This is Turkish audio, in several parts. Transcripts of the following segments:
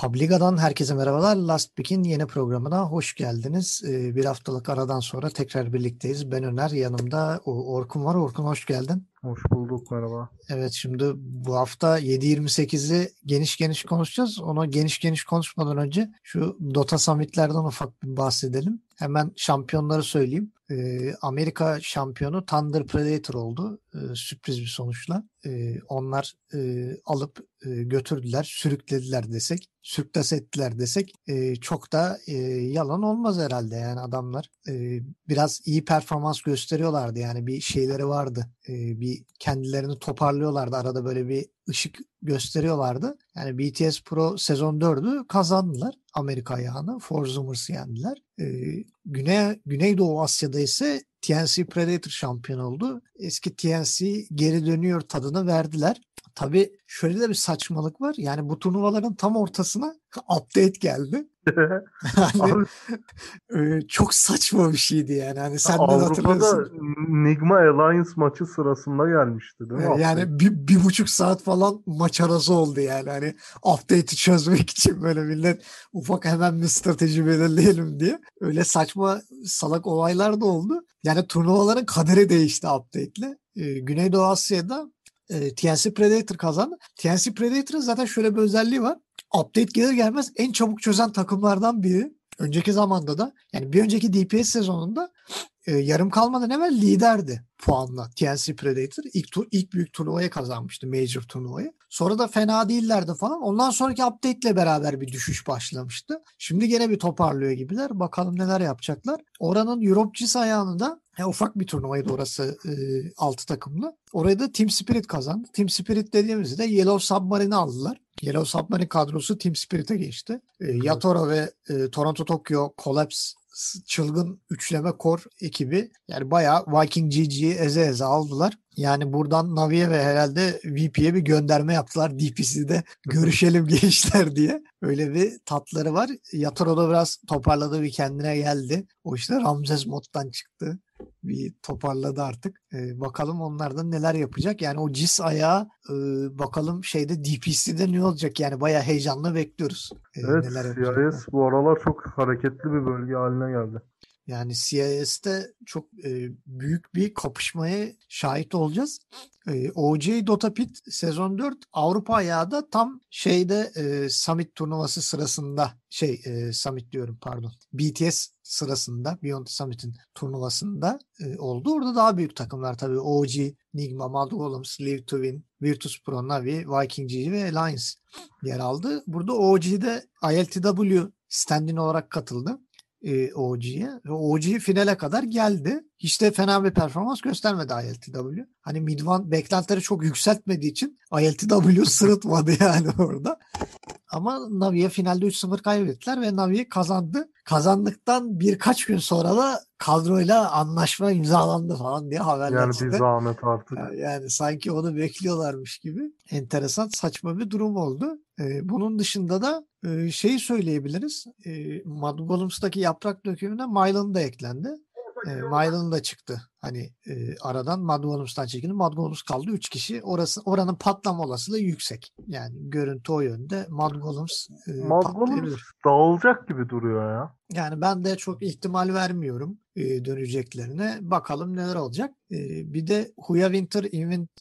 Publiga'dan herkese merhabalar. Last Pick'in yeni programına hoş geldiniz. Ee, bir haftalık aradan sonra tekrar birlikteyiz. Ben Öner, yanımda Orkun var. Orkun hoş geldin. Hoş bulduk, merhaba. Evet, şimdi bu hafta 7.28'i geniş geniş konuşacağız. Onu geniş geniş konuşmadan önce şu Dota Summit'lerden ufak bir bahsedelim. Hemen şampiyonları söyleyeyim. Ee, Amerika şampiyonu Thunder Predator oldu. Ee, sürpriz bir sonuçla. Ee, onlar e, alıp e, götürdüler, sürüklediler desek, sürktas ettiler desek e, çok da yalan olmaz herhalde. Yani adamlar biraz iyi performans gösteriyorlardı. Yani bir şeyleri vardı. Bir kendilerini toparlıyorlardı. Arada böyle bir ışık gösteriyorlardı. Yani BTS Pro sezon 4'ü kazandılar. Amerika ayağını. Forzumers'ı yendiler. Güney, Güneydoğu Asya'da ise TNC Predator şampiyon oldu. Eski TNC geri dönüyor tadını verdiler. Tabii şöyle de bir saçmalık var. Yani bu turnuvaların tam ortasına update geldi. hani, e, çok saçma bir şeydi yani. Hani sen de hatırlıyorsun. Nigma Alliance maçı sırasında gelmişti değil mi? Yani bir, bir buçuk saat falan maç arası oldu yani. Hani update'i çözmek için böyle millet ufak hemen bir strateji belirleyelim diye. Öyle saçma salak olaylar da oldu. Yani turnuvaların kaderi değişti update'le. Güneydoğu Asya'da e, TNC Predator kazandı. TNC Predator'ın zaten şöyle bir özelliği var. Update gelir gelmez en çabuk çözen takımlardan biri. Önceki zamanda da yani bir önceki DPS sezonunda e, yarım kalmadan evvel liderdi puanla TNC Predator. ilk, tur, ilk büyük turnuvayı kazanmıştı. Major turnuvayı. Sonra da fena değillerdi falan. Ondan sonraki update ile beraber bir düşüş başlamıştı. Şimdi gene bir toparlıyor gibiler. Bakalım neler yapacaklar. Oranın Europe ayağını da ya ufak bir turnuvaydı orası e, 6 takımlı. Orayı da Team Spirit kazandı. Team Spirit dediğimizde Yellow Submarine'i aldılar. Yellow Submarine kadrosu Team Spirit'e geçti. E, Yatoro ve e, Toronto Tokyo Collapse çılgın üçleme kor ekibi yani bayağı Viking GG'yi eze eze aldılar. Yani buradan Navi'ye ve herhalde VP'ye bir gönderme yaptılar. DPC'de görüşelim gençler diye. Öyle bir tatları var. Yatoro da biraz toparladı bir kendine geldi. O işte Ramses moddan çıktı bir toparladı artık. Ee, bakalım onlardan neler yapacak. Yani o CIS ayağı e, bakalım şeyde DPC'de ne olacak? Yani bayağı heyecanla bekliyoruz. Ee, evet neler CIS bu aralar çok hareketli bir bölge haline geldi. Yani CIS'te çok e, büyük bir kapışmaya şahit olacağız. E, OJ Dota Pit sezon 4 Avrupa ayağı da tam şeyde e, Summit turnuvası sırasında şey e, Summit diyorum pardon. BTS sırasında Beyond Summit'in turnuvasında e, oldu. Orada daha büyük takımlar tabii OG, Nigma, Mad Golems, Live to Win, Virtus Pro, Navi, Viking G ve Alliance yer aldı. Burada OG'de ILTW standin olarak katıldı e, OG'ye. Ve OG finale kadar geldi. Hiç de fena bir performans göstermedi ILTW. Hani Midvan beklentileri çok yükseltmediği için ILTW sırıtmadı yani orada. Ama Navi'ye finalde 3-0 kaybettiler ve Navi kazandı. Kazandıktan birkaç gün sonra da kadroyla anlaşma imzalandı falan diye haberler yani çıktı. Yani bir zahmet artık. Yani sanki onu bekliyorlarmış gibi. Enteresan saçma bir durum oldu. Ee, bunun dışında da e, şeyi söyleyebiliriz. E, Mad yaprak dökümüne Mylan da eklendi. E, Mylan da çıktı. Hani e, aradan Mad Volums'tan çekildi. Mad Volums kaldı 3 kişi. Orası oranın patlama olasılığı yüksek. Yani görüntü o yönde. Mad Volums e, Mad Volums dağılacak gibi duruyor ya. Yani ben de çok ihtimal vermiyorum e, döneceklerine. Bakalım neler olacak. E, bir de Huya Winter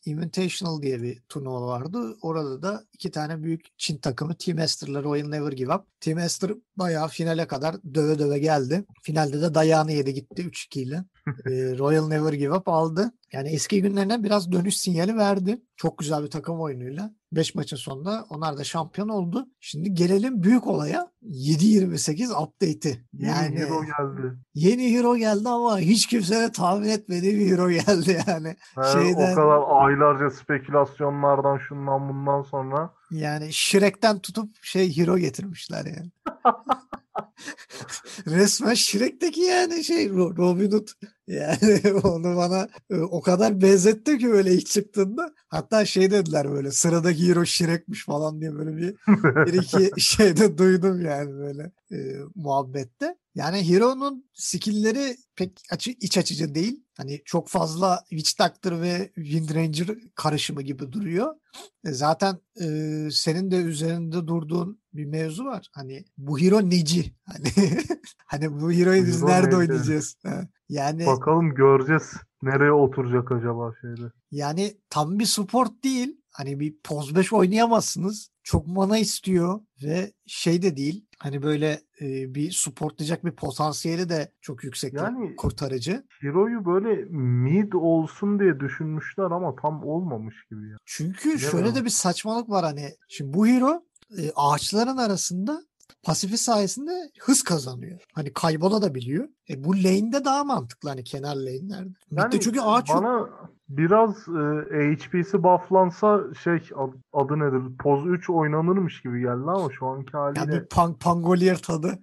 Invitational diye bir turnuva vardı. Orada da iki tane büyük Çin takımı Team Ester'la Royal Never Give Up. Team Ester bayağı finale kadar döve döve geldi. Finalde de dayağını yedi gitti 3-2 ile. E, Royal Never Give Up aldı. Yani eski günlerine biraz dönüş sinyali verdi. Çok güzel bir takım oyunuyla. 5 maçın sonunda onlar da şampiyon oldu. Şimdi gelelim büyük olaya. 7.28 update'i. Yani yeni hero geldi. Yeni hero geldi ama hiç kimse de tahmin etmediği bir hero geldi yani. He, Şeyden, o kadar aylarca spekülasyonlardan şundan bundan sonra. Yani Shrek'ten tutup şey hero getirmişler yani. Resmen Shrek'teki yani şey Robin Hood. Yani onu bana e, o kadar benzetti ki öyle ilk çıktığında. Hatta şey dediler böyle sıradaki hero Shrek'miş falan diye böyle bir, bir iki şeyde duydum yani böyle e, muhabbette. Yani Hero'nun skill'leri pek açı, iç açıcı değil. Hani çok fazla Witch Doctor ve Wind Ranger karışımı gibi duruyor. E zaten e, senin de üzerinde durduğun bir mevzu var. Hani bu hero neci? Hani hani bu hero'yu biz Hero nerede neci? oynayacağız? Yani Bakalım göreceğiz. Nereye oturacak acaba şeyde. yani tam bir support değil. Hani bir poz 5 oynayamazsınız. Çok mana istiyor ve şey de değil. Hani böyle e, bir supportlayacak bir potansiyeli de çok yüksek Yani- kurtarıcı. Hero'yu böyle mid olsun diye düşünmüşler ama tam olmamış gibi ya. Çünkü şöyle Bilemem. de bir saçmalık var hani. Şimdi bu hero e, ağaçların arasında pasifi sayesinde hız kazanıyor. Hani kaybola da biliyor. E, bu lane'de daha mantıklı hani kenar lane'lerde. Midde çünkü ağaç yok. Biraz e, HP'si bufflansa şey ad- adı nedir? Poz 3 oynanırmış gibi geldi ama şu anki haliyle Yani bir pang pangolier tadı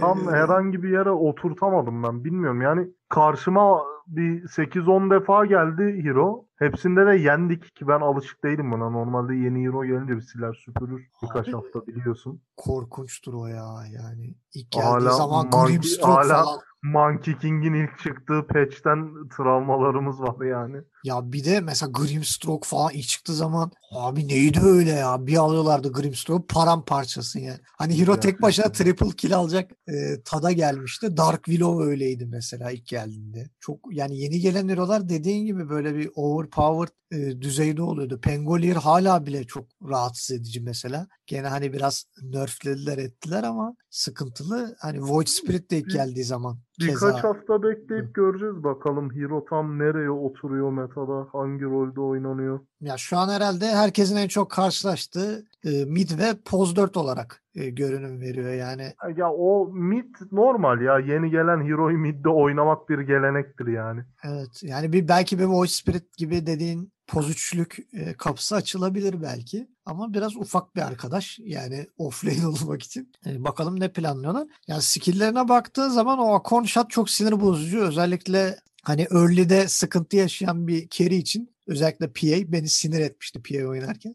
tam herhangi bir yere oturtamadım ben. Bilmiyorum yani karşıma bir 8-10 defa geldi hero. Hepsinde de yendik ki ben alışık değilim buna. Normalde yeni hero gelince bir siler süpürür birkaç Abi, hafta biliyorsun. Korkunçtur o ya yani. İlk geldiği Hala zaman Monkey- hala- falan. Monkey King'in ilk çıktığı patch'ten travmalarımız var yani. Ya bir de mesela Grimstroke falan ilk çıktığı zaman abi neydi öyle ya? Bir alıyorlardı Grimstroke paramparçası yani. Hani Hero tek başına triple kill alacak e, tada gelmişti. Dark Willow öyleydi mesela ilk geldiğinde. Çok yani yeni gelen Hero'lar dediğin gibi böyle bir overpowered e, düzeyde oluyordu. Pengolier hala bile çok rahatsız edici mesela. Gene hani biraz nerflediler ettiler ama sıkıntılı. Hani Void Spirit de ilk geldiği zaman. Birkaç keza. hafta bekleyip göreceğiz bakalım Hero tam nereye oturuyor metada, hangi rolde oynanıyor. Ya şu an herhalde herkesin en çok karşılaştığı mid ve poz 4 olarak e, görünüm veriyor yani. Ya o mid normal ya yeni gelen Hero'yu midde oynamak bir gelenektir yani. Evet yani bir belki bir Voice Spirit gibi dediğin poz üçlük e, kapısı açılabilir belki. Ama biraz ufak bir arkadaş yani offlane olmak için. E, bakalım ne planlıyorlar. Yani skill'lerine baktığı zaman o Akon shot çok sinir bozucu. Özellikle hani early'de sıkıntı yaşayan bir carry için özellikle PA beni sinir etmişti PA oynarken.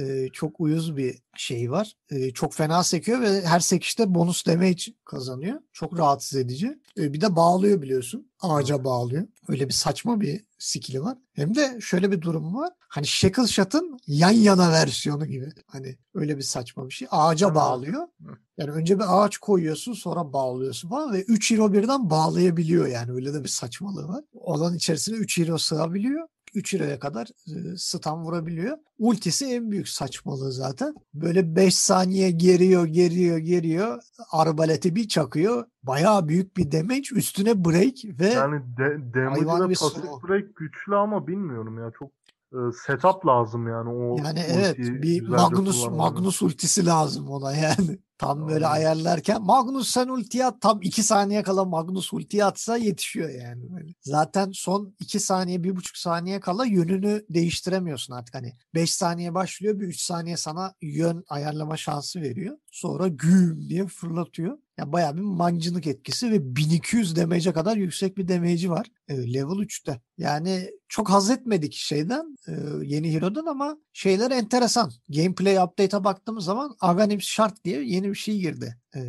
E, çok uyuz bir şey var. E, çok fena sekiyor ve her sekişte bonus damage kazanıyor. Çok rahatsız edici. E, bir de bağlıyor biliyorsun. Ağaca bağlıyor. Öyle bir saçma bir skill'i var. Hem de şöyle bir durum var. Hani Shackle Shot'ın yan yana versiyonu gibi. Hani öyle bir saçma bir şey. Ağaca bağlıyor. Yani önce bir ağaç koyuyorsun sonra bağlıyorsun falan ve 3 hero birden bağlayabiliyor yani. Öyle de bir saçmalığı var. Olan içerisine 3 hero sığabiliyor. 3 hero'ya kadar e, vurabiliyor. Ultisi en büyük saçmalığı zaten. Böyle 5 saniye geriyor, geriyor, geriyor. Arbaleti bir çakıyor. Bayağı büyük bir damage. Üstüne break ve Yani de, Hayvan damage'ı bir da pasif break güçlü ama bilmiyorum ya çok e, setup lazım yani o Yani evet bir Magnus. Magnus ultisi lazım ona yani. Tam böyle ayarlarken Magnus sen ultiyi at tam 2 saniye kala Magnus ultiyi atsa yetişiyor yani. Böyle. Zaten son 2 saniye 1,5 saniye kala yönünü değiştiremiyorsun artık. Hani 5 saniye başlıyor bir 3 saniye sana yön ayarlama şansı veriyor. Sonra güm diye fırlatıyor. Yani bayağı bir mancınık etkisi ve 1200 damage'e kadar yüksek bir damage'i var e, level 3'te. Yani çok haz etmedik şeyden e, yeni Hero'dan ama şeyler enteresan. Gameplay update'a baktığımız zaman Aghanim şart diye yeni bir şey girdi e,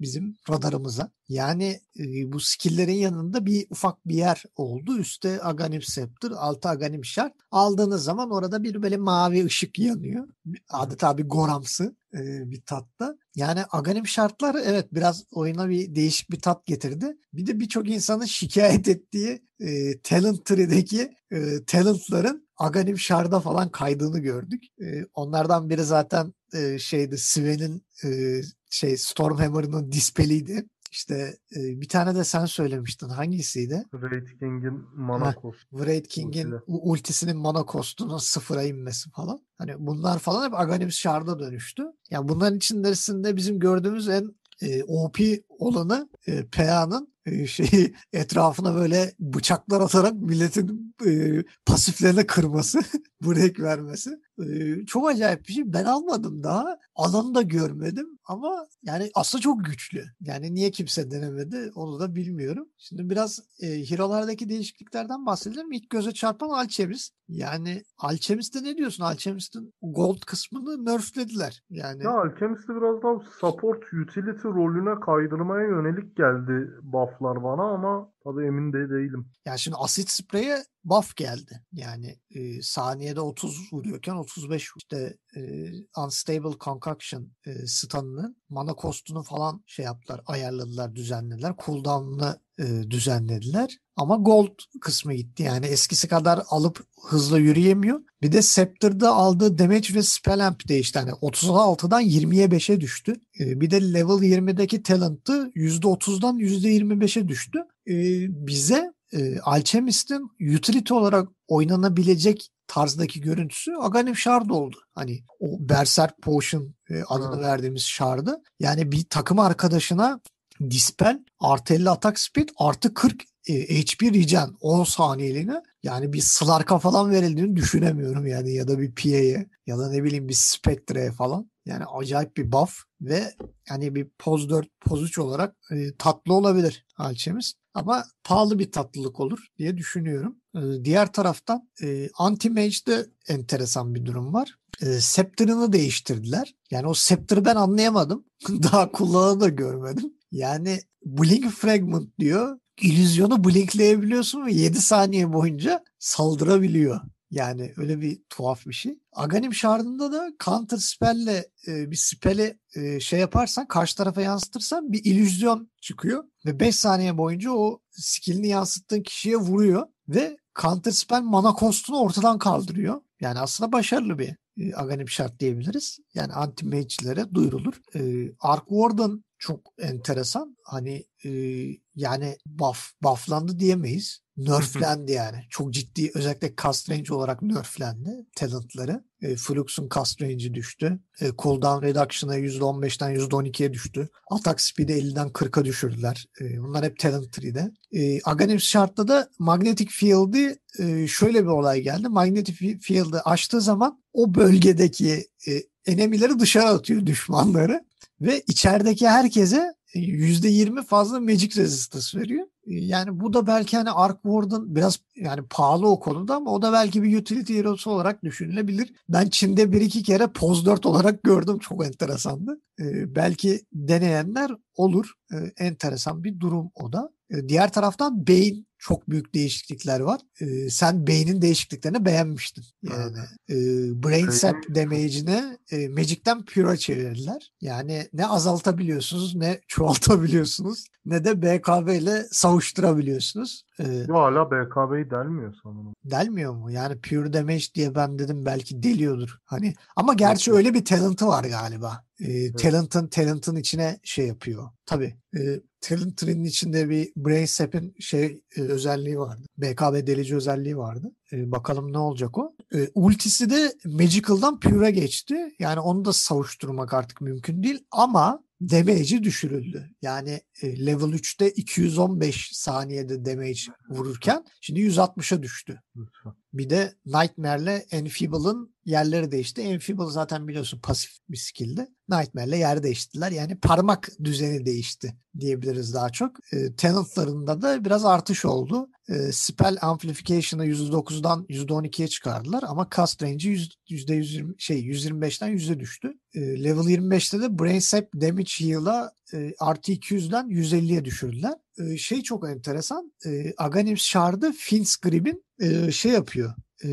bizim radarımıza. Yani e, bu skill'lerin yanında bir ufak bir yer oldu. Üstte Aghanim Scepter, altı Aghanim şart. Aldığınız zaman orada bir böyle mavi ışık yanıyor. Adeta bir goramsı e, bir tatta. Yani Aghanim şartlar evet biraz oyuna bir değişik bir tat getirdi. Bir de birçok insanın şikayet ettiği e, Talent Tree'deki e, talentların Aghanim Shard'a falan kaydığını gördük. E, onlardan biri zaten e, şeydi Sven'in e, şey Stormhammer'ın dispeliydi. İşte e, bir tane de sen söylemiştin. Hangisiydi? Raid King'in mana Heh. cost. Wraith King'in ultisinin mana cost'unun sıfıra inmesi falan. Hani bunlar falan hep Aghanim Shard'a dönüştü. Yani bunların içerisinde bizim gördüğümüz en e, OP olanı e, PA'nın e, şeyi etrafına böyle bıçaklar atarak milletin e, pasiflerine kırması, break vermesi. E, çok acayip bir şey. Ben almadım daha. Alanı da görmedim ama yani aslında çok güçlü. Yani niye kimse denemedi onu da bilmiyorum. Şimdi biraz e, Hero'lardaki değişikliklerden bahsedelim. İlk göze çarpan Alchemist. Yani Alchemist'te ne diyorsun? Alchemist'in gold kısmını nerflediler. Yani Ya Alchemist'i biraz daha support utility rolüne kullanmaya yönelik geldi bufflar bana ama tabii emin de değilim. Yani şimdi asit spreye buff geldi. Yani e, saniyede 30 vuruyorken 35 işte e, unstable concoction e, stun'ının mana cost'unu falan şey yaptılar, ayarladılar, düzenlediler. Cooldown'ını e, düzenlediler. Ama gold kısmı gitti. Yani eskisi kadar alıp hızla yürüyemiyor. Bir de Scepter'da aldığı damage ve spell amp değişti. Yani 36'dan 20'ye 5'e düştü. E, bir de level 20'deki talent'ı %30'dan %25'e düştü. E, bize e, Alchemist'in utility olarak oynanabilecek tarzdaki görüntüsü Aghanim Shard oldu. Hani o Berserk Potion e, adını Evet. verdiğimiz Shard'ı. Yani bir takım arkadaşına Dispel artı 50 atak speed artı 40 e, HP regen 10 saniyeliğine yani bir Slark'a falan verildiğini düşünemiyorum yani ya da bir PA'ye ya da ne bileyim bir Spectre'ye falan. Yani acayip bir buff ve yani bir poz 4 poz 3 olarak e, tatlı olabilir Alchemist. Ama pahalı bir tatlılık olur diye düşünüyorum. E, diğer taraftan e, Anti-Mage'de enteresan bir durum var. E, Scepter'ını değiştirdiler. Yani o Scepter'ı ben anlayamadım. Daha kullananı da görmedim. Yani Blink Fragment diyor. İllüzyonu blinkleyebiliyorsun ve 7 saniye boyunca saldırabiliyor. Yani öyle bir tuhaf bir şey. Aghanim Shard'ında da counter spell'le e, bir spell'i e, şey yaparsan karşı tarafa yansıtırsan bir illüzyon çıkıyor ve 5 saniye boyunca o skill'ini yansıttığın kişiye vuruyor ve counter spell mana cost'unu ortadan kaldırıyor. Yani aslında başarılı bir e, Aghanim Shard diyebiliriz. Yani anti mage'lere duyurulur. E, Ark Warden çok enteresan. Hani e, yani buff, bufflandı diyemeyiz. Nerflendi yani. Çok ciddi özellikle cast range olarak nerflendi talentları. E, Flux'un cast range'i düştü. E, cooldown reduction'a %15'ten %12'ye düştü. Attack speed'i 50'den 40'a düşürdüler. E, bunlar hep talent tree'de. E, Aghanim Shard'da da Magnetic Field'i e, şöyle bir olay geldi. Magnetic Field'ı açtığı zaman o bölgedeki e, enemileri dışarı atıyor düşmanları ve içerideki herkese %20 fazla magic resistance veriyor. Yani bu da belki hani Ark Warden biraz yani pahalı o konuda ama o da belki bir utility hero'su olarak düşünülebilir. Ben Çin'de bir iki kere Poz 4 olarak gördüm. Çok enteresandı. Ee, belki deneyenler olur. Ee, enteresan bir durum o da. Ee, diğer taraftan Bane çok büyük değişiklikler var. Ee, sen Bane'in değişikliklerini beğenmiştin. Yani e, Brain Brain- Sap damage'ini e, Magic'ten Pure'a çevirdiler. Yani ne azaltabiliyorsunuz ne çoğaltabiliyorsunuz ne de BKB ile savuşturabiliyorsunuz. Ee, Yo, hala BKB'yi delmiyor sanırım. delmiyor mu? Yani Pure Damage diye ben dedim belki deliyordur. Hani ama gerçi yok. öyle bir talent'ı var galiba. Ee, Talent'ın talent'ın içine şey yapıyor. Tabii. E, talent tree'nin içinde bir Brain Sap'in şey e, özelliği vardı. BKB delici özelliği vardı. E, bakalım ne olacak o. E, ultisi de Magical'dan Pure'a geçti. Yani onu da savuşturmak artık mümkün değil ama damage'i düşürüldü. Yani e, level 3'te 215 saniyede damage vururken şimdi 160'a düştü. Bir de Nightmare'le Enfeeble'ın yerleri değişti. Enfeeble zaten biliyorsun pasif bir skill'di. Nightmare'le yer değiştiler. Yani parmak düzeni değişti diyebiliriz daha çok. E, talentlarında da biraz artış oldu. E, spell amplification'ı %9'dan %12'ye çıkardılar ama cast range'i yüz- %120 şey %25'ten %100'e düştü. E, level 25'te de Brain Sap Damage Heal'a e, artı 200'den 150'ye düşürdüler. E, şey çok enteresan. E, Aghanim Shard'ı Finscrib'in e, şey yapıyor. E,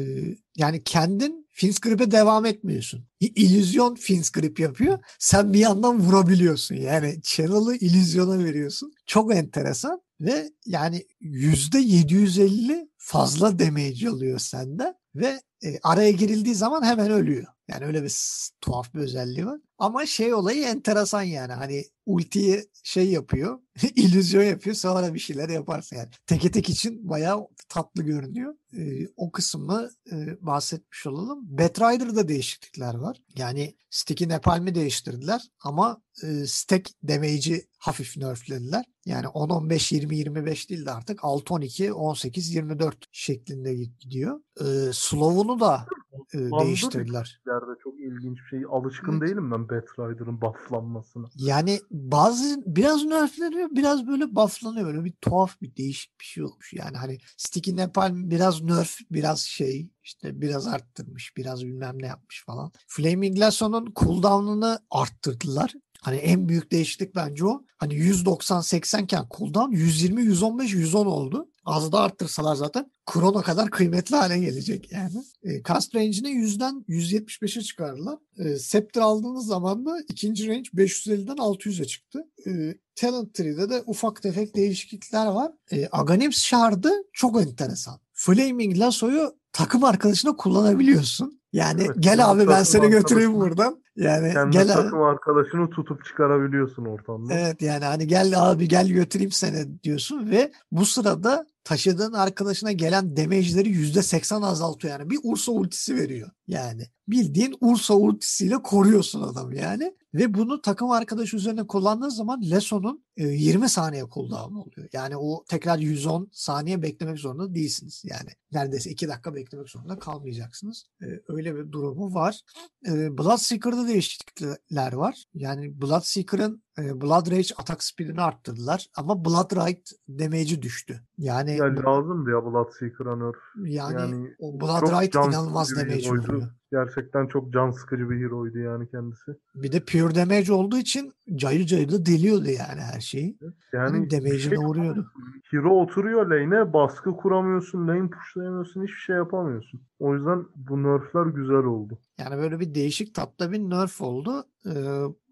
yani kendin Finscrib'e devam etmiyorsun. İllüzyon Finscrib yapıyor. Sen bir yandan vurabiliyorsun. Yani channel'ı illüzyona veriyorsun. Çok enteresan ve yani %750 fazla damage alıyor senden ve e, araya girildiği zaman hemen ölüyor. Yani öyle bir tuhaf bir özelliği var. Ama şey olayı enteresan yani hani ultiyi şey yapıyor, illüzyon yapıyor sonra bir şeyler yaparsın yani. Teke tek için bayağı tatlı görünüyor. Ee, o kısmı e, bahsetmiş olalım. Batrider'da değişiklikler var. Yani Stick'i Nepalm'i değiştirdiler ama e, Stack damage'i hafif nerflediler. Yani 10, 15, 20, 25 değil de artık 6, 12, 18, 24 şeklinde gidiyor. Ee, Slow'unu da e, değiştirdiler. Yerde çok ilginç bir şey. Alışkın Evet. değilim ben Batrider'ın bufflanmasına. Yani bazı biraz nerfleniyor biraz böyle bufflanıyor. Böyle bir tuhaf bir değişik bir şey olmuş. Yani hani Sticky Nepal biraz nerf biraz şey işte biraz arttırmış biraz bilmem ne yapmış falan. Flaming Lasso'nun cooldown'ını arttırdılar. Hani en büyük değişiklik bence o. Hani 190-80 iken cooldown 120, 115, 110 oldu. Az da arttırsalar zaten Chrono kadar kıymetli hale gelecek yani. E, cast range'ini 100'den 175'e çıkardılar. E, Scepter aldığınız zaman da ikinci range 550'den 600'e çıktı. E, Talent Tree'de de ufak tefek değişiklikler var. E, Aghanims Shard'ı çok enteresan. Flaming Lasso'yu takım arkadaşına kullanabiliyorsun. Yani Evet, gel abi ben seni götüreyim buradan. Yani Kendi gel abi. takım arkadaşını tutup çıkarabiliyorsun ortamda. Evet yani hani gel abi gel götüreyim seni diyorsun ve bu sırada taşıdığın arkadaşına gelen damage'leri %80 azaltıyor yani. Bir Ursa ultisi veriyor yani. Bildiğin Ursa ultisiyle koruyorsun adamı yani. Ve bunu takım arkadaşı üzerine kullandığın zaman Leson'un e, 20 saniye cooldown oluyor. Yani o tekrar 110 saniye beklemek zorunda değilsiniz. Yani neredeyse 2 dakika beklemek zorunda kalmayacaksınız. E, Öyle bir durumu var. E, Bloodseeker'da değişiklikler var. Yani Bloodseeker'ın e, Blood Rage atak speedini arttırdılar ama Blood Right damage'i düştü. Yani Ya lazım ya Bloodseeker'a nerf. yani, yani o Blood Right inanılmaz damage vuruyor. Gerçekten çok can sıkıcı bir hero'ydu yani kendisi. Bir de pure damage olduğu için cayır cayır da deliyordu yani her şeyi. Yani Hani bir damage'ini şey vuruyordu. yapamıyorsun. Hero oturuyor lane'e baskı kuramıyorsun, lane pushlayamıyorsun, hiçbir şey yapamıyorsun. O yüzden bu nerfler güzel oldu. Yani böyle bir değişik tatlı bir nerf oldu. Ee,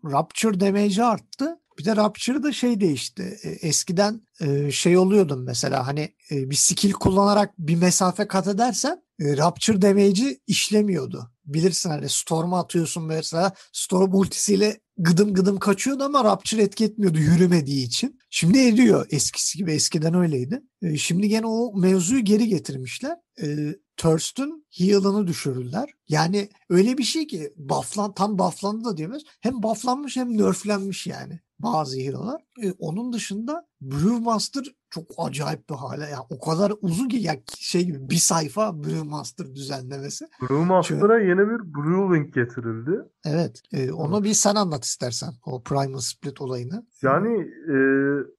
Rupture damage'i arttı. Bir de Rupture'da şey değişti. Ee, eskiden e, şey oluyordun mesela hani e, bir skill kullanarak bir mesafe kat edersen e, Rupture damage'i işlemiyordu. Bilirsin hani Storm'a atıyorsun mesela Storm ultisiyle gıdım gıdım kaçıyordu ama Rupture etki etmiyordu yürümediği için. Şimdi ediyor eskisi gibi eskiden öyleydi. E, şimdi gene o mevzuyu geri getirmişler. E, Thirst'ün heal'ını düşürürler. Yani öyle bir şey ki bufflan, tam bufflandı da diyemez. Hem bufflanmış hem nerflenmiş yani bazı hero'lar. E, onun dışında Brewmaster çok acayip bir hale. Yani o kadar uzun ki ya şey gibi bir sayfa Brewmaster düzenlemesi. Brewmaster'a yeni bir Brewlink getirildi. Evet. e, onu bir sen anlat istersen. O Primal Split olayını. Yani e,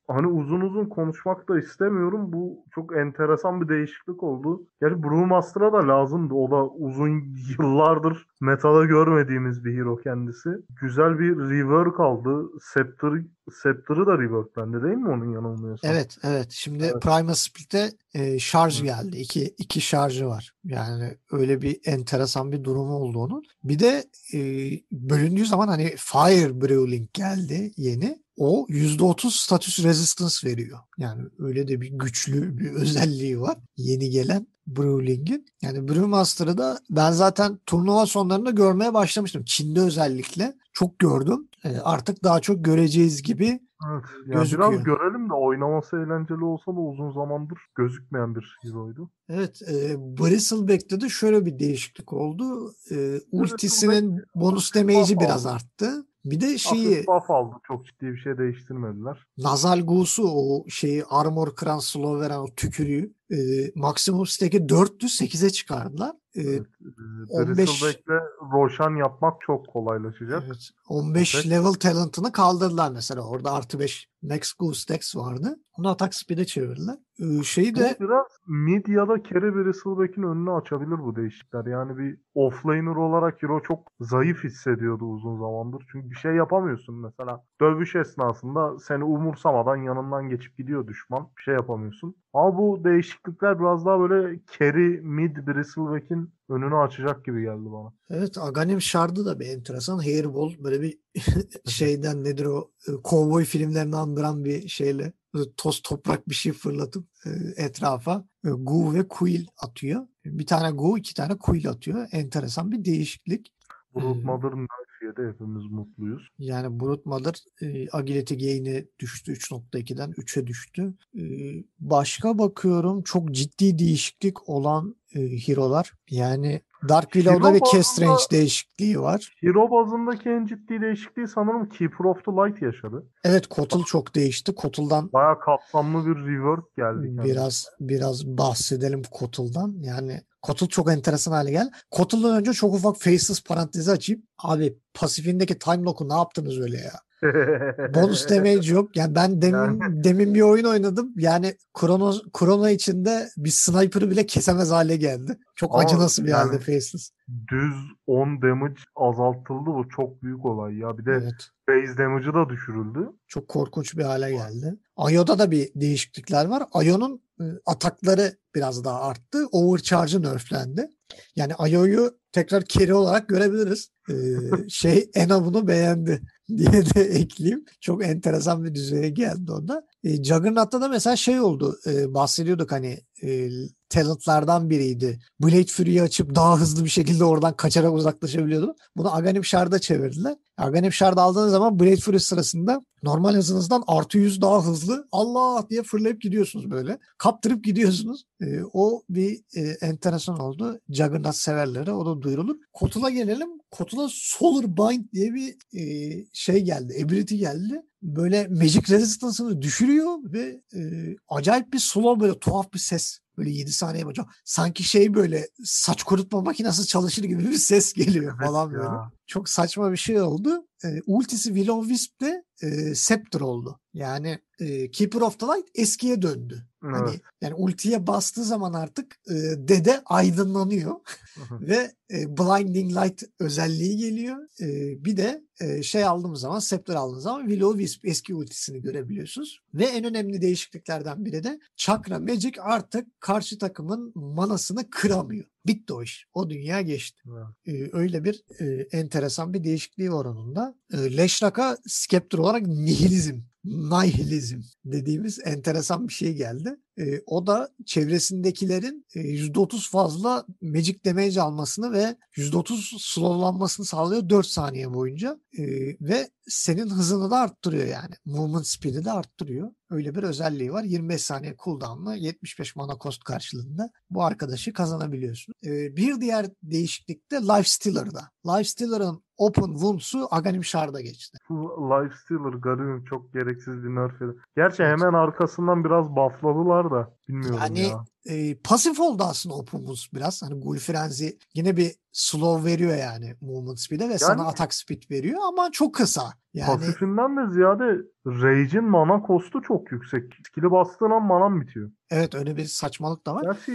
hani uzun uzun konuşmak da istemiyorum. Bu çok enteresan bir değişiklik oldu. Gerçi Brewmaster'a da lazımdı. O da uzun yıllardır metada görmediğimiz bir hero kendisi. Güzel bir rework aldı. Scepter, Scepter'ı da reworklendi değil mi onun yanılmıyorsam? Evet, evet. Şimdi Evet. Primal Split'e e, şarj geldi. İki, iki şarjı var. Yani öyle bir enteresan bir durumu oldu onun. Bir de e, bölündüğü zaman hani Fire Brewling geldi yeni. O %30 status resistance veriyor. Yani öyle de bir güçlü bir özelliği var. Yeni gelen Brewling'in. Yani Brewmaster'ı da ben zaten turnuva sonlarında görmeye başlamıştım. Çin'de özellikle çok gördüm. E, artık daha çok göreceğiz gibi Evet. Ya Gözüküyor. biraz görelim de oynaması eğlenceli olsa da uzun zamandır gözükmeyen bir hero'ydu. Evet, e, Bristleback'te de şöyle bir değişiklik oldu. E, ultisinin bonus damage'i biraz arttı. Bir de şeyi Hafif buff aldı. Çok ciddi bir şey değiştirmediler. Nazal Gu'su o şeyi armor kıran slow veren o tükürüğü e, maksimum stack'i 4'tü 8'e çıkardılar. E, Evet. 15 Bristleback'le Roshan yapmak çok kolaylaşacak. evet, 15 Evet. level talent'ını kaldırdılar mesela. Orada artı 5 max stacks vardı. Onu atak speed'e çevirdiler. E, şeyi Bu de biraz mid ya da carry Bristleback'in önünü açabilir bu değişiklikler. Yani bir offlaner olarak hero çok zayıf hissediyordu uzun zamandır. Çünkü bir şey yapamıyorsun mesela. Dövüş esnasında seni umursamadan yanından geçip gidiyor düşman. Bir şey yapamıyorsun. Ama bu değişiklikler biraz daha böyle carry mid Bristleback'in önünü açacak gibi geldi bana. Evet Aghanim Shard'ı da bir enteresan. Hairball böyle bir şeyden nedir o e, kovboy filmlerini andıran bir şeyle e, toz toprak bir şey fırlatıp e, etrafa e, Gu ve Quill atıyor. Bir tane Gu iki tane Quill atıyor. Enteresan bir değişiklik. Brood Hmm. Mother Knife'ye de hepimiz mutluyuz. Yani Brute Mother e, agility gain'i düştü 3.2'den 3'e düştü. E, başka bakıyorum çok ciddi değişiklik olan e, hero'lar. Yani Dark Willow'da bir cast bazında- range değişikliği var. Hero bazındaki en ciddi değişikliği sanırım Keeper of the Light yaşadı. Evet Kotal çok değişti. Kotal'dan Bayağı kapsamlı bir rework geldi. biraz biraz bahsedelim Kotal'dan. Yani Kotal çok enteresan hale geldi. Kotal'dan önce çok ufak faceless parantezi açayım. Abi pasifindeki time lock'u ne yaptınız öyle ya? Bonus damage yok. Yani ben demin demin bir oyun oynadım. Yani Chrono, Chrono içinde bir sniper'ı bile kesemez hale geldi. Çok Ama acınası bir halde yani- Faceless. Düz 10 damage azaltıldı bu çok büyük olay ya. Bir de Evet. base damage'ı da düşürüldü. Çok korkunç bir hale geldi. Ayo'da da bir değişiklikler var. Ayo'nun atakları biraz daha arttı. Overcharge'ı nerflendi. Yani Ayo'yu tekrar carry olarak görebiliriz. Ee, şey Ena bunu beğendi diye de ekleyeyim. Çok enteresan bir düzeye geldi onda. E, Juggernaut'ta da mesela şey oldu. e, bahsediyorduk hani e, talentlardan biriydi. Blade Fury'yi açıp daha hızlı bir şekilde oradan kaçarak uzaklaşabiliyordu. Bunu Aghanim Shard'a çevirdiler. Aghanim Shard aldığınız zaman Blade Fury sırasında normal hızınızdan artı 100 daha hızlı Allah diye fırlayıp gidiyorsunuz böyle. Kaptırıp gidiyorsunuz. E, o bir e, enteresan oldu. Juggernaut severlere o da duyurulur. Kotul'a gelelim. Kotul'a Solar Bind diye bir e, şey geldi. Ability geldi. Böyle Magic Resistance'ını düşürüyor ve e, acayip bir slow böyle tuhaf bir ses. Böyle 7 saniye boyunca. Sanki şey böyle saç kurutma makinesi çalışır gibi bir ses geliyor Evet falan ya. böyle. Çok saçma bir şey oldu. E, ultisi Will of Wisp de e, Scepter oldu. Yani e, Keeper of the Light eskiye döndü. Hani Evet. yani ultiye bastığı zaman artık e, dede aydınlanıyor ve e, blinding light özelliği geliyor. E, bir de e, şey aldığımız zaman Scepter aldığımız zaman Willow Wisp eski ultisini görebiliyorsunuz. Ve en önemli değişikliklerden biri de Chakra Magic artık karşı takımın manasını kıramıyor. Bitti o iş. O dünya geçti. Evet. E, öyle bir e, enteresan bir değişikliği var onun da. E, Leşrak'a Scepter olarak nihilizm, nihilizm dediğimiz enteresan bir şey geldi. E, o da çevresindekilerin e, %30 fazla magic damage almasını ve %30 slowlanmasını sağlıyor 4 saniye boyunca. E, ve senin hızını da arttırıyor yani. Movement speed'i de arttırıyor. Öyle bir özelliği var. 25 saniye cooldown'la 75 mana cost karşılığında bu arkadaşı kazanabiliyorsun. E, bir diğer değişiklik de Life Stealer'da. Life Stealer'ın Open Wounds'u Aghanim Shard'a geçti. Lifestealer garibim çok gereksiz bir nerf. Gerçi hemen arkasından biraz buffladılar da bilmiyorum Yani ya. e, pasif oldu aslında Wounds biraz. Hani Ghoul Frenzy yine bir slow veriyor yani movement speed'e ve sana Yani- atak speed veriyor ama çok kısa. Yani Pasifinden de ziyade Rage'in mana kostu çok yüksek. Skill'i bastığın an manan bitiyor. evet öyle bir saçmalık da var. Gerçi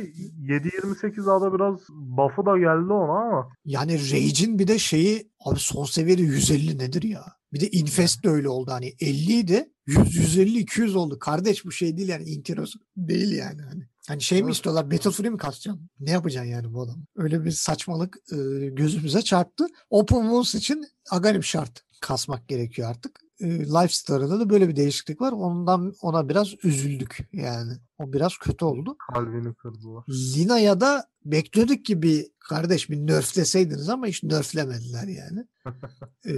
7.28A'da biraz buff'ı da geldi ona ama Yani Rage'in bir de şeyi abi son seviyede 150 nedir ya? Bir de Infest de öyle oldu hani 50 idi 100 150 200 oldu. Kardeş bu şey değil yani Intiros değil yani hani. Hani şey mi Evet. istiyorlar? Battle Free mi kasacaksın? Ne yapacaksın yani bu adam? Öyle bir saçmalık e, gözümüze çarptı. Open Wounds için Aghanim şart kasmak gerekiyor artık. Lifestyle'da da böyle bir değişiklik var. Ondan ona biraz üzüldük yani. O biraz kötü oldu. kalbini kırdılar. Lina'ya da bekliyorduk ki bir kardeş bir nerfleseydiniz ama hiç nerflemediler yani. Ee,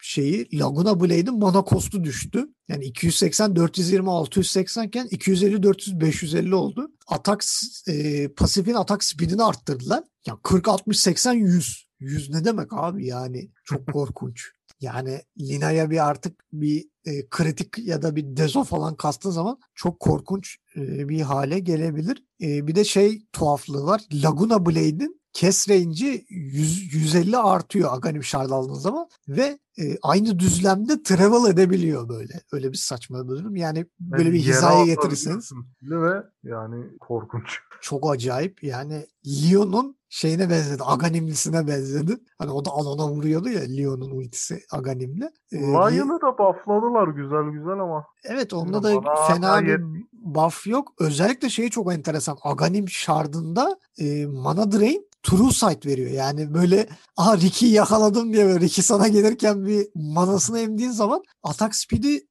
şeyi Laguna Blade'in mana kostu düştü. Yani 280 420 680 iken 250 400 550 oldu. Atak e, pasifin atak speedini arttırdılar. Ya 40 60 80 100. 100 ne demek abi yani çok korkunç. Yani Lina'ya bir artık bir e, kritik ya da bir dezo falan kastığın zaman çok korkunç e, bir hale gelebilir. E, bir de şey tuhaflığı var. Laguna Blade'in kes range'i 100, 150 artıyor Aghanim Shard aldığınız zaman ve e, aynı düzlemde travel edebiliyor böyle. Öyle bir saçma bir durum. Yani böyle Yani bir hizaya getirirseniz ve yani korkunç. çok acayip. Yani Leon'un şeyine benzedi. Aganimlisine benzedi. Hani o da alana vuruyordu ya Leon'un ultisi Aganimli. Ee, Li- Lion'ı da buffladılar güzel güzel ama Evet onda da bana fena bir buff yok. Özellikle şeyi çok enteresan. Aghanim Shard'ında e, mana drain true sight veriyor. Yani böyle aha Ricky'yi yakaladım diye böyle Ricky sana gelirken bir manasını emdiğin zaman atak speed'i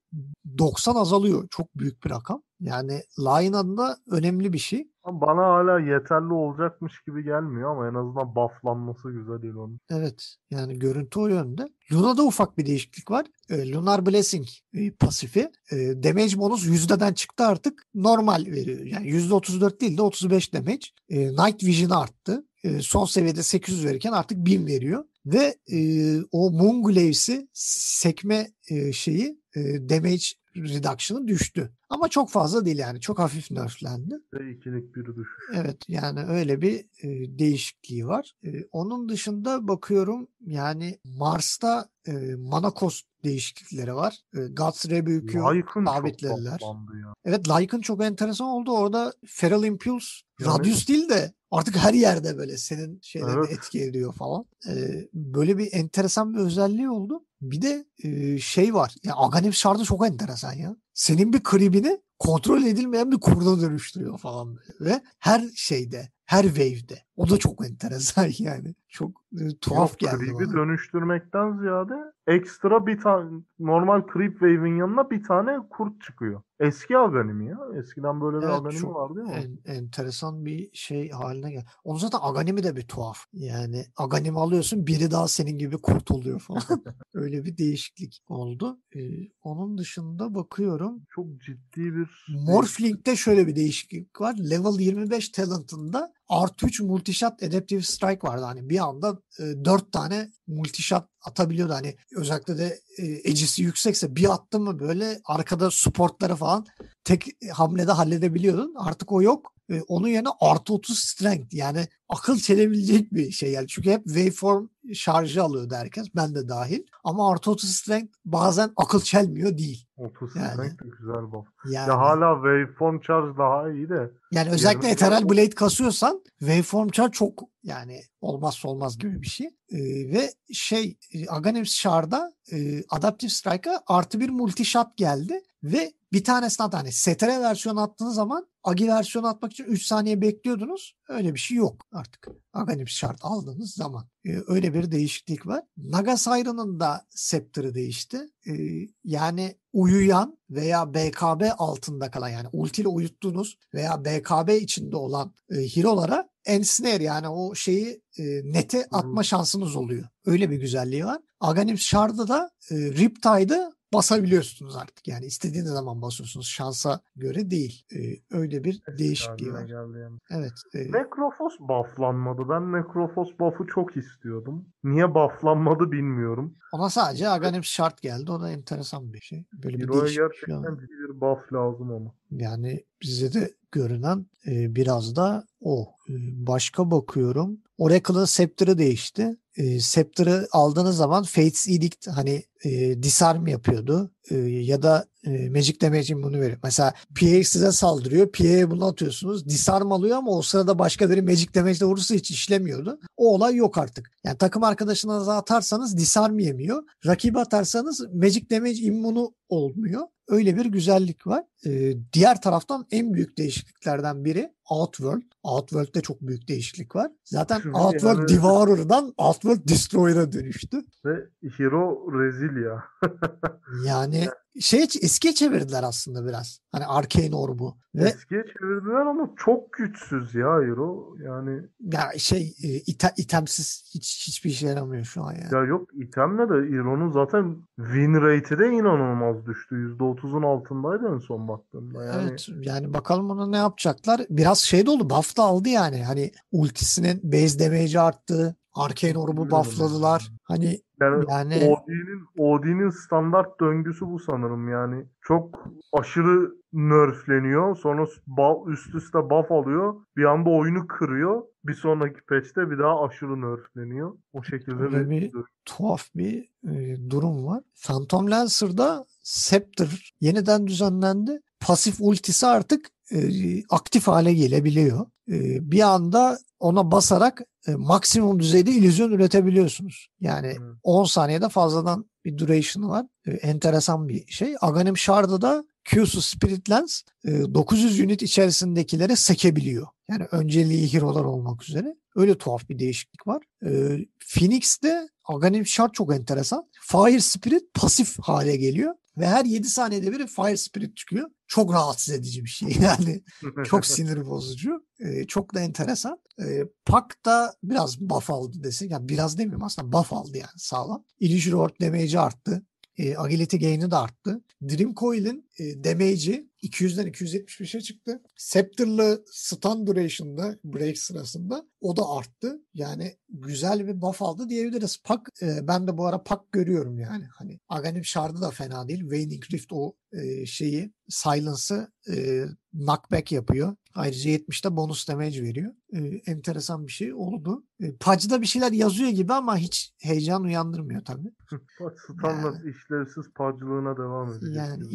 90 azalıyor. Çok büyük bir rakam. Yani Lion adında önemli bir şey. Bana hala yeterli olacakmış gibi gelmiyor ama en azından bufflanması güzel değil onun. Evet. Yani görüntü o yönde. Luna'da ufak bir değişiklik var. E, Lunar Blessing e, pasifi. E, damage bonus yüzdeden çıktı artık. Normal veriyor. Yani %34 değil de 35 damage. E, Night Vision arttı. E, son seviyede 800 verirken artık 1000 veriyor. Ve e, o Moon Glaves'i sekme e, şeyi e, damage reduction'ı düştü. Ama çok fazla değil yani. Çok hafif nerflendi. Ve ikilik bir düşüş. Evet yani öyle bir e, değişikliği var. E, onun dışında bakıyorum yani Mars'ta e, mana cost değişiklikleri var. E, Guts Rebuke'ü sabitlediler. Evet Lycan çok enteresan oldu. Orada Feral Impulse Yani- Radius değil de artık her yerde böyle senin şeylerini Evet. etki ediyor falan. Ee, böyle bir enteresan bir özelliği oldu. Bir de e, şey var. Ya Aghanim Shard'ı çok enteresan ya. Senin bir kribini kontrol edilmeyen bir kurda dönüştürüyor falan böyle. Ve her şeyde, her wave'de. O da çok enteresan yani. Çok e, tuhaf Yok, geldi bana. dönüştürmekten ziyade ekstra bir tane normal creep wave'in yanına bir tane kurt çıkıyor. Eski Aghanim ya. Eskiden böyle bir Evet, Aghanim çok var değil mi? En, enteresan bir şey haline gel. Onun zaten Aganim'i de bir tuhaf. Yani Aganim'i alıyorsun biri daha senin gibi kurt oluyor falan. Öyle bir değişiklik oldu. Ee, onun dışında bakıyorum. Çok ciddi bir Morphling'de şöyle bir değişiklik var. Level 25 talent'ında artı 3 multishot adaptive strike vardı. Hani bir anda e, 4 tane multishot atabiliyordu. Hani özellikle de e, ecisi yüksekse bir attı mı böyle arkada supportları falan tek hamlede halledebiliyordun. Artık o yok. E, onun yerine artı 30 strength yani akıl çelebilecek bir şey yani. Çünkü hep waveform şarjı alıyordu herkes. Ben de dahil. Ama artı 30 strength bazen akıl çelmiyor değil. 30 Yani. strength de güzel buff. Yani, Ya hala waveform charge daha iyi de yani özellikle Ethereal Blade kasıyorsan waveform chart çok yani olmazsa olmaz gibi bir şey. E, ve şey Aghanim Shard'a e, Adaptive Strike'a artı bir multi shot geldi ve bir tanesini at hani STR versiyonu attığınız zaman Agi versiyonu atmak için 3 saniye bekliyordunuz. Öyle bir şey yok artık. Aghanim Shard aldığınız zaman. E, öyle bir değişiklik var. Naga Siren'ın da Scepter'ı değişti. E, yani uyuyan veya BKB altında kalan yani ulti ile uyuttuğunuz veya BKB içinde olan e, hero'lara ensnare yani o şeyi e, nete atma şansınız oluyor. Öyle bir güzelliği var. Aghanim Shard'da da e, Riptide'ı basabiliyorsunuz artık. Yani istediğiniz zaman basıyorsunuz. Şansa göre değil. E, öyle bir değişikliği haline var. yani. Evet. e, Necrophos bufflanmadı. Ben Necrophos buff'ı çok istiyordum. Niye bufflanmadı bilmiyorum. ona sadece Aghanim Shard geldi. O da enteresan bir şey. Böyle bir Hero'ya bir şey gerçekten ciddi bir buff lazım ama. Yani bize de görünen e, biraz da o. E, başka bakıyorum. Oracle'ın Scepter'ı değişti. E, Scepter'ı aldığınız zaman Fates Edict hani e, disarm yapıyordu. E, ya da e, Magic Damage'in bunu veriyor. Mesela PA size saldırıyor. PA'ya bunu atıyorsunuz. Disarm alıyor ama o sırada başka biri Magic Damage'de vurursa hiç işlemiyordu. O olay yok artık. Yani takım arkadaşınıza atarsanız disarm yemiyor. Rakibe atarsanız Magic Damage immunu olmuyor. Öyle bir güzellik var. Ee, diğer taraftan en büyük değişikliklerden biri Outworld. Outworld'de çok büyük değişiklik var. Zaten Çünkü Outworld yani- Devourer'dan Outworld Destroyer'a dönüştü. Ve Hero rezil ya. Yani şey eskiye çevirdiler aslında biraz. Hani Arcane Orb'u. Ve Eskiye çevirdiler ama çok güçsüz ya Hero. Yani ya şey e, ite- itemsiz hiç hiçbir işe yaramıyor şu an yani. ya yok itemle de Hero'nun zaten win rate'i de inanılmaz düştü. %30'un altındaydı en son baktığımda. Yani Evet yani bakalım ona ne yapacaklar. Biraz şey de oldu buff da aldı yani. Hani ultisinin base damage'i arttı. Arcane Orb'u Bilmiyorum buffladılar. Hani Yani yani Odin'in Odin'in standart döngüsü bu sanırım yani. Çok aşırı nerfleniyor. Sonra üst üste buff alıyor. Bir anda oyunu kırıyor. Bir sonraki patch'te bir daha aşırı nerfleniyor. O şekilde Öyle bir bir- tuhaf bir e, durum var. Phantom Lancer'da Scepter yeniden düzenlendi. Pasif ultisi artık e, aktif hale gelebiliyor. E, bir anda ona basarak e, maksimum düzeyde illüzyon üretebiliyorsunuz. Yani Hmm. 10 saniyede fazladan bir duration'ı var. E, enteresan bir şey. Aghanim Shard'da da Q'su Spirit Lens e, 900 unit içerisindekileri sekebiliyor. Yani önceliği hero'lar olmak üzere. Öyle tuhaf bir değişiklik var. E, Phoenix'te Aghanim Shard çok enteresan. Fire Spirit pasif hale geliyor. Ve her 7 saniyede bir Fire Spirit çıkıyor. Çok rahatsız edici bir şey yani. Çok sinir bozucu. Ee, çok da enteresan. Ee, Pak da biraz buff aldı desek. Yani biraz demiyorum aslında buff aldı yani sağlam. Illusion Orb damage'i arttı. E, agility gain'i de arttı. Dream Coil'in e, damage'i 200'den 275'e çıktı. Scepter'lı stun duration'da break sırasında o da arttı. Yani güzel bir buff aldı diyebiliriz. Pak e, ben de bu ara pak görüyorum yani. Hani Aghanim Shard'ı da fena değil. Waning Rift o e, şeyi Silence'ı e, knockback yapıyor. Ayrıca 70'te bonus damage veriyor. E, enteresan bir şey oldu. E, Pac'da bir şeyler yazıyor gibi ama hiç heyecan uyandırmıyor tabii. Bak standart işlevsiz pacılığına devam edecek. Yani gibi.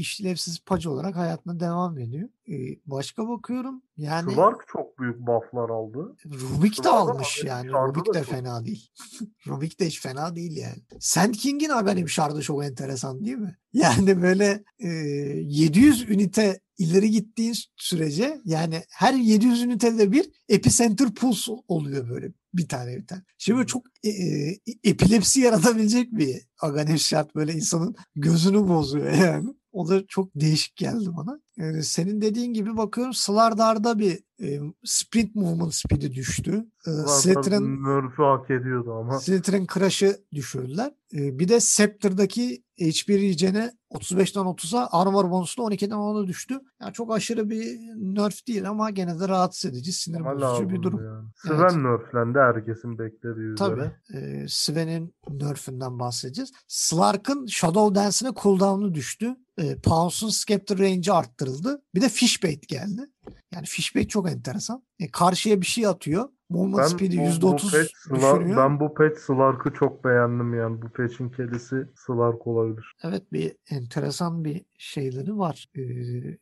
İşlevsiz pac olarak hayatına devam ediyor. E, başka bakıyorum yani Slark çok büyük bufflar aldı. Rubik de almış Aghanim yani. Rubik de çok- fena değil. Rubik de hiç fena değil yani. Sand King'in Aghanim Shard'ı çok enteresan değil mi? Yani böyle e, 700 ünite ileri gittiğin sürece yani her 700 ünitede bir epicenter pulse oluyor böyle bir tane bir tane. Şimdi böyle çok e, e, epilepsi yaratabilecek bir Aghanim Shard böyle insanın gözünü bozuyor yani. O da çok değişik geldi bana. Yani senin dediğin gibi bakıyorum Slardar'da bir e, sprint movement speed'i düştü. E, Slatter'ın Nerf'ü hak ediyordu ama. Slytherin Crush'ı düşürdüler. Ee, bir de Scepter'daki HP regen'e 35'ten 30'a armor bonuslu 12'den 10'a düştü. Yani çok aşırı bir nerf değil ama gene de rahatsız edici, sinir Ama bozucu bir durum. Yani. Evet. Sven nerflendi herkesin beklediği Tabii. üzere. E, Sven'in nerf'inden bahsedeceğiz. Slark'ın Shadow Dance'ine cooldown'u düştü. E, Pounce'un Scepter range'i arttırıldı. Bir de Fishbait geldi. Yani Fishbait çok enteresan. E, karşıya bir şey atıyor. Movement Ben speed'i bu, bu %30 patch Slar- düşürüyor. ben bu patch Slark'ı çok beğendim yani. Bu patch'in kelisi Slark olabilir. Evet bir enteresan bir şeyleri var. Ee,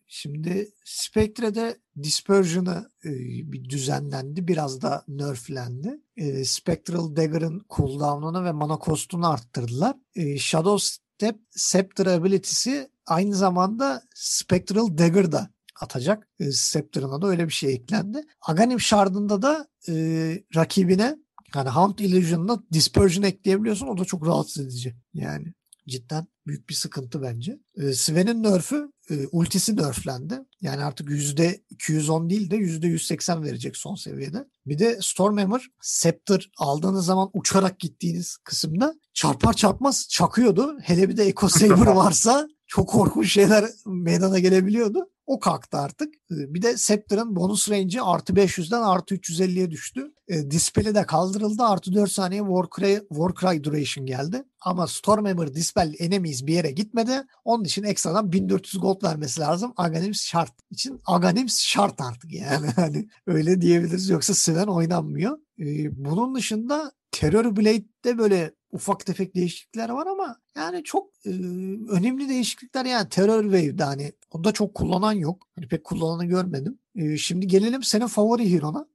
şimdi Spectre'de Dispersion'ı e, bir düzenlendi. Biraz da nerflendi. Ee, Spectral Dagger'ın cooldown'unu ve mana cost'unu arttırdılar. Ee, Shadow Step Scepter ability'si aynı zamanda Spectral Dagger'da atacak. E, Scepter'ına da öyle bir şey eklendi. Aghanim Shard'ında da e, rakibine yani Hound Illusion'da Dispersion ekleyebiliyorsun. O da çok rahatsız edici. Yani cidden büyük bir sıkıntı bence. E, Sven'in nerf'ü e, ultisi nerflendi. Yani artık %210 değil de %180 verecek son seviyede. Bir de Stormhammer Scepter aldığınız zaman uçarak gittiğiniz kısımda çarpar çarpmaz çakıyordu. Hele bir de Echo Saber varsa çok korkunç şeyler meydana gelebiliyordu. O kalktı artık. Ee, Bir de Scepter'ın bonus range'i artı 500'den artı 350'ye düştü. E, Dispel'i de kaldırıldı. Artı 4 saniye Warcry, Warcry duration geldi. Ama Stormhammer Dispel enemies bir yere gitmedi. Onun için ekstradan 1400 gold vermesi lazım. Aghanim şart için. Aghanim şart artık yani. Hani öyle diyebiliriz. Yoksa Sven oynanmıyor. E, bunun dışında Terror Blade'de böyle ufak tefek değişiklikler var ama yani çok e, önemli değişiklikler yani Terror Wave'de hani onda çok kullanan yok. Hani pek kullananı görmedim. E, şimdi gelelim senin favori hero'na.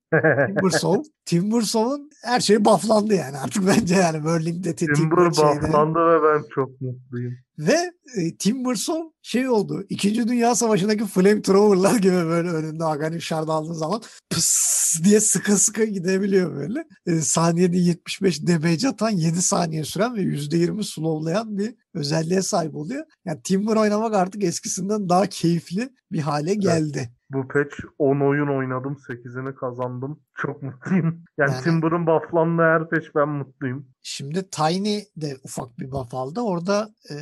Timbersaw. Timbersaw'un her şeyi bufflandı yani artık bence yani Whirling'de Timber bufflandı ve ben çok mutluyum. Ve e, Timbersaw şey oldu. İkinci Dünya Savaşı'ndaki flamethrower'lar gibi böyle önünde Aghanim Shard aldığın zaman pıs diye sıkı sıkı gidebiliyor böyle. E, saniyede 75 damage atan 7 saniye süren ve %20 slowlayan bir özelliğe sahip oluyor. Yani Timber oynamak artık eskisinden daha keyifli bir hale geldi. Bu patch 10 oyun oynadım. 8'ini kazandım. Çok mutluyum. Yani, Yani- Timber'ın bufflandığı her patch ben mutluyum. Şimdi Tiny de ufak bir buff aldı. Orada e,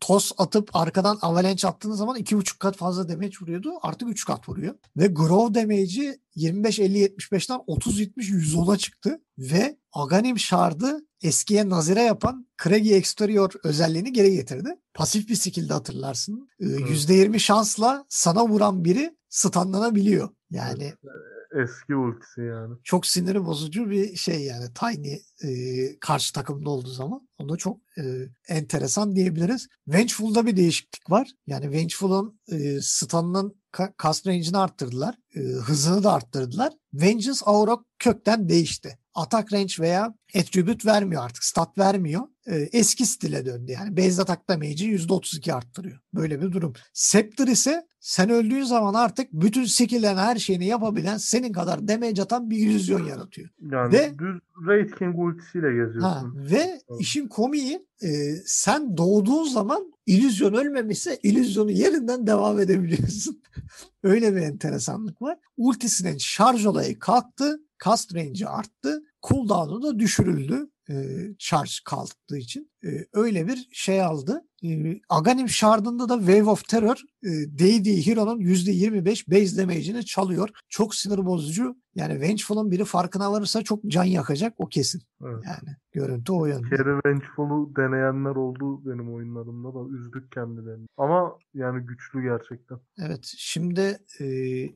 toz atıp arkadan avalanche attığınız zaman 2.5 kat fazla damage vuruyordu. Artık 3 kat vuruyor. Ve grow damage'i 25-50-75'ten 30-70-110'a çıktı. Ve Aghanim Shard'ı eskiye nazire yapan Craggy Exterior özelliğini geri getirdi. Pasif bir skill'de hatırlarsın. E, %20 şansla sana vuran biri stunlanabiliyor. Yani Eski ultisi yani. çok siniri bozucu bir şey yani Tiny e, karşı takımda olduğu zaman. Onu çok e, enteresan diyebiliriz. Vengeful'da bir değişiklik var. Yani Vengeful'un e, stun'ın cast range'ini arttırdılar. E, hızını da arttırdılar. Vengeance Aura kökten değişti. Atak range veya attribute vermiyor artık. Stat vermiyor. E, eski stile döndü. Yani base attack damage'i %32 arttırıyor. Böyle bir durum. Scepter ise sen öldüğün zaman artık bütün skill'lerin her şeyini yapabilen senin kadar damage atan bir illüzyon yaratıyor. Yani Ve- düz Raid King ultisiyle Ha, geziyorsun. ve Evet. işin komiği e, sen doğduğun zaman illüzyon ölmemişse illüzyonu yerinden devam edebiliyorsun. Öyle bir enteresanlık var. Ultisinin şarj olayı kalktı. Cast range'i arttı. Cooldown'u da düşürüldü. E, charge kalktığı için. E, öyle bir şey aldı. E, Aghanim Shard'ında da Wave of Terror e, değdiği Hero'nun %25 base damage'ini çalıyor. Çok sinir bozucu. Yani Vengeful'un biri farkına varırsa çok can yakacak o kesin. Evet. Yani görüntü o yönde. Carry Vengeful'u deneyenler oldu benim oyunlarımda da üzdük kendilerini. Ama yani güçlü gerçekten. Evet şimdi e,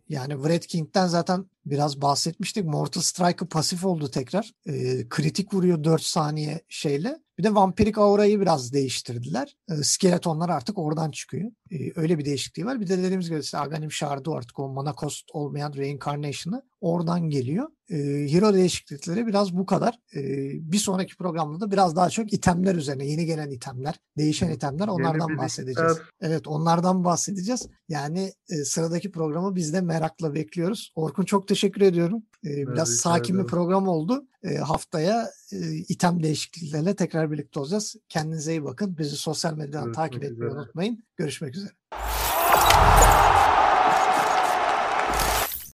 yani Wrath King'den zaten biraz bahsetmiştik. Mortal Strike'ı pasif oldu tekrar. E, kritik vuruyor 4 saniye şeyle. Bir de vampirik aurayı biraz değiştirdiler. E, skeletonlar artık oradan çıkıyor. E, öyle bir değişikliği var. Bir de dediğimiz gibi işte Aghanim Shard'ı artık o mana cost olmayan reincarnation'ı oradan geliyor. E, hero değişiklikleri biraz bu kadar. E, bir sonraki programda da biraz daha çok itemler üzerine yeni gelen itemler, değişen itemler onlardan Yeni bahsedeceğiz. Evet onlardan bahsedeceğiz. Yani e, sıradaki programı biz de merakla bekliyoruz. Orkun çok teşekkür ediyorum. E, biraz rica sakin bir program oldu. E, haftaya e, item değişiklikleriyle tekrar birlikte olacağız. Kendinize iyi bakın. Bizi sosyal medyadan Görüşmek takip etmeyi unutmayın. Görüşmek üzere.